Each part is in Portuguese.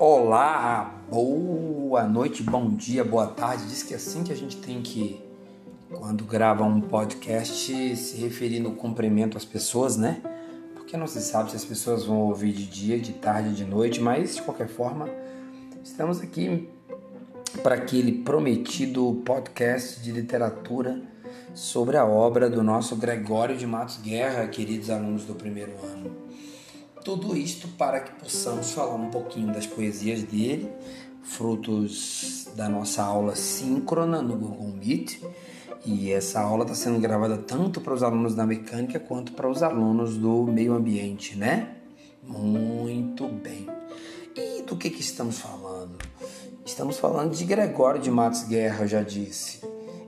Olá, boa noite, bom dia, boa tarde. Diz que é assim que a gente tem que, quando grava um podcast, se referir no cumprimento às pessoas, né? Porque não se sabe se as pessoas vão ouvir de dia, de tarde, de noite, mas de qualquer forma, estamos aqui para aquele prometido podcast de literatura sobre a obra do nosso Gregório de Matos Guerra, queridos alunos do primeiro ano. Tudo isto para que possamos falar um pouquinho das poesias dele, frutos da nossa aula síncrona no Google Meet. E essa aula está sendo gravada tanto para os alunos da mecânica quanto para os alunos do meio ambiente, né? Muito bem. E do que, que estamos falando? Estamos falando de Gregório de Matos Guerra, eu já disse.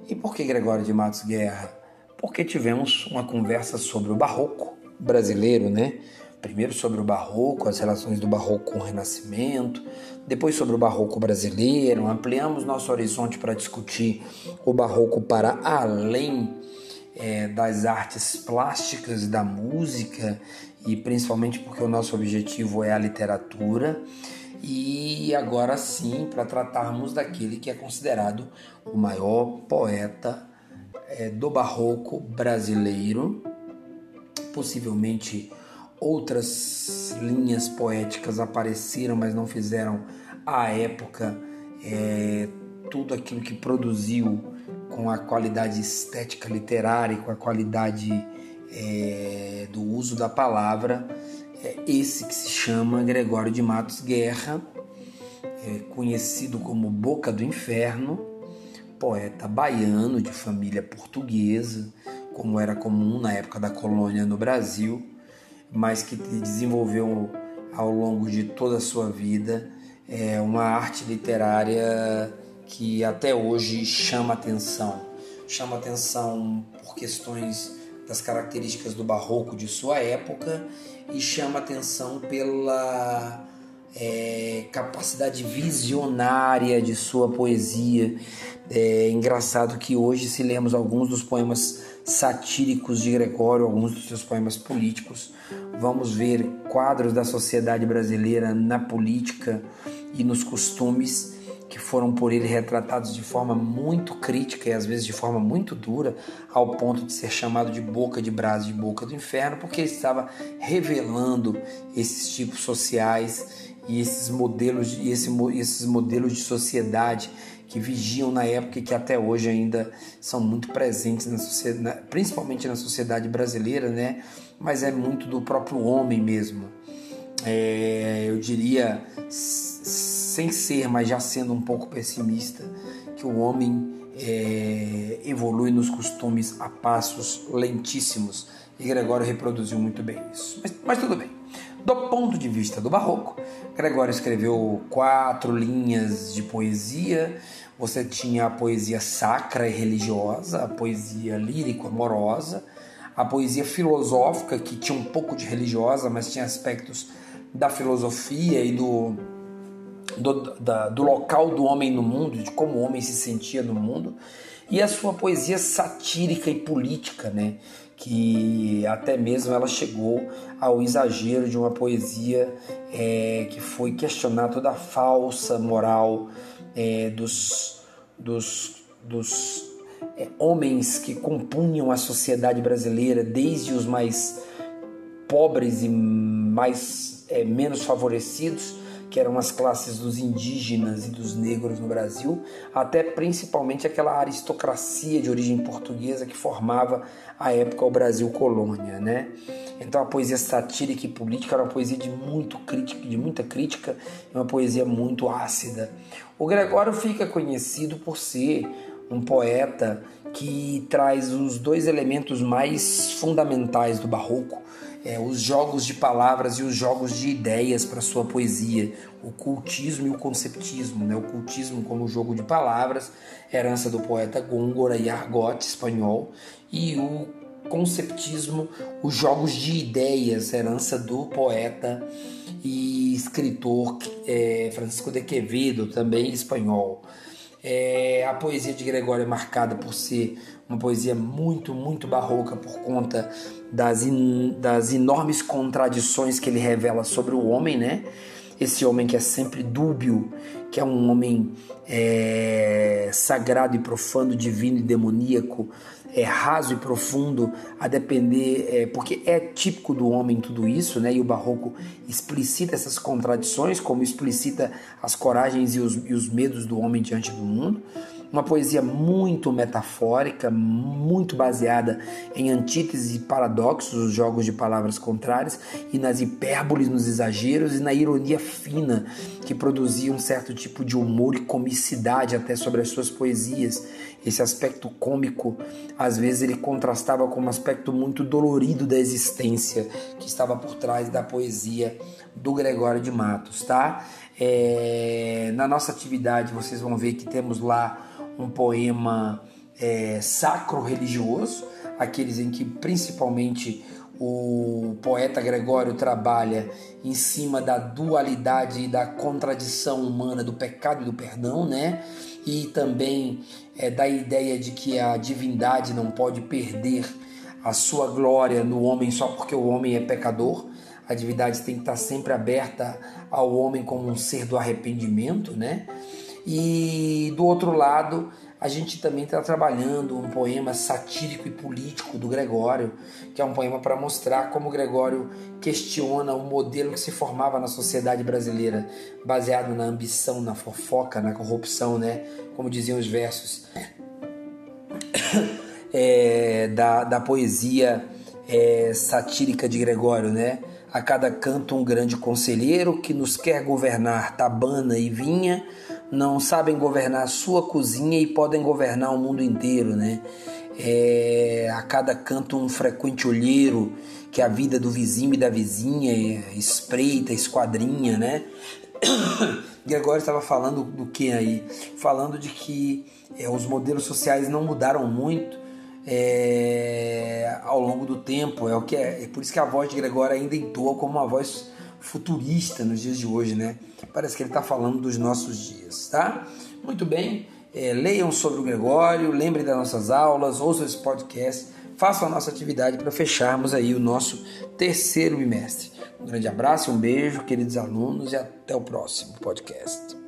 E por que Gregório de Matos Guerra? Porque tivemos uma conversa sobre o barroco brasileiro, né? Primeiro sobre o barroco, as relações do barroco com o renascimento, depois sobre o barroco brasileiro, ampliamos nosso horizonte para discutir o barroco para além é, das artes plásticas, da música e principalmente porque o nosso objetivo é a literatura. E agora sim, para tratarmos daquele que é considerado o maior poeta é, do barroco brasileiro, possivelmente outras linhas poéticas apareceram, mas não fizeram à época é, tudo aquilo que produziu com a qualidade estética literária com a qualidade é, do uso da palavra. É esse que se chama Gregório de Matos Guerra, é, conhecido como Boca do Inferno, poeta baiano de família portuguesa, como era comum na época da colônia no Brasil mas que desenvolveu ao longo de toda a sua vida é uma arte literária que até hoje chama atenção. Chama atenção por questões das características do barroco de sua época e chama atenção pela é, capacidade visionária de sua poesia. É engraçado que hoje, se lemos alguns dos poemas satíricos de Gregório, alguns dos seus poemas políticos, vamos ver quadros da sociedade brasileira na política e nos costumes que foram por ele retratados de forma muito crítica e às vezes de forma muito dura, ao ponto de ser chamado de boca de brasa de boca do inferno, porque ele estava revelando esses tipos sociais e esses modelos, e esse, esses modelos de sociedade que vigiam na época e que até hoje ainda são muito presentes na sociedade, principalmente na sociedade brasileira, né? Mas é muito do próprio homem mesmo. É, eu diria, sem ser, mas já sendo um pouco pessimista, que o homem é, evolui nos costumes a passos lentíssimos. E Gregório reproduziu muito bem isso. Mas, mas tudo bem. Do ponto de vista do barroco, Gregório escreveu quatro linhas de poesia. Você tinha a poesia sacra e religiosa, a poesia lírico-amorosa, a poesia filosófica, que tinha um pouco de religiosa, mas tinha aspectos da filosofia e do, do, da, do local do homem no mundo, de como o homem se sentia no mundo, e a sua poesia satírica e política, né? Que até mesmo ela chegou ao exagero de uma poesia é, que foi questionar toda a falsa moral é, dos, dos, dos é, homens que compunham a sociedade brasileira, desde os mais pobres e mais é, menos favorecidos que eram as classes dos indígenas e dos negros no Brasil, até principalmente aquela aristocracia de origem portuguesa que formava a época o Brasil colônia, né? Então a poesia satírica e política era uma poesia de muito crítica, de muita crítica, uma poesia muito ácida. O Gregório fica conhecido por ser um poeta que traz os dois elementos mais fundamentais do barroco, é, os jogos de palavras e os jogos de ideias para sua poesia, o cultismo e o conceptismo. Né? O cultismo como jogo de palavras, herança do poeta Góngora e argote espanhol, e o conceptismo, os jogos de ideias, herança do poeta e escritor é, Francisco de Quevedo, também espanhol. É, a poesia de Gregório é marcada por ser uma poesia muito, muito barroca por conta das, in, das enormes contradições que ele revela sobre o homem, né? Esse homem que é sempre dúbio, que é um homem é, sagrado e profano, divino e demoníaco, é, raso e profundo, a depender, é, porque é típico do homem tudo isso, né? E o barroco explicita essas contradições, como explicita as coragens e os, e os medos do homem diante do mundo uma poesia muito metafórica, muito baseada em antíteses e paradoxos, os jogos de palavras contrárias, e nas hipérboles, nos exageros e na ironia fina, que produzia um certo tipo de humor e comicidade até sobre as suas poesias. Esse aspecto cômico, às vezes, ele contrastava com um aspecto muito dolorido da existência que estava por trás da poesia do Gregório de Matos, tá? É, na nossa atividade, vocês vão ver que temos lá um poema é, sacro-religioso, aqueles em que principalmente o poeta Gregório trabalha em cima da dualidade e da contradição humana do pecado e do perdão, né? E também é, da ideia de que a divindade não pode perder a sua glória no homem só porque o homem é pecador. A divindade tem que estar sempre aberta ao homem como um ser do arrependimento, né? E do outro lado, a gente também está trabalhando um poema satírico e político do Gregório, que é um poema para mostrar como Gregório questiona o modelo que se formava na sociedade brasileira, baseado na ambição, na fofoca, na corrupção, né? Como diziam os versos é, da, da poesia é, satírica de Gregório, né? A cada canto um grande conselheiro que nos quer governar tabana e vinha não sabem governar a sua cozinha e podem governar o mundo inteiro, né? É, a cada canto um frequente olheiro que a vida do vizinho e da vizinha espreita, esquadrinha, né? Gregório estava falando do que aí? Falando de que é, os modelos sociais não mudaram muito é, ao longo do tempo. É o que é, é por isso que a voz de Gregório ainda entoa como uma voz futurista nos dias de hoje, né? Parece que ele está falando dos nossos dias, tá? Muito bem, é, leiam sobre o Gregório, lembrem das nossas aulas, ouçam esse podcast, façam a nossa atividade para fecharmos aí o nosso terceiro bimestre. Um grande abraço, um beijo, queridos alunos, e até o próximo podcast.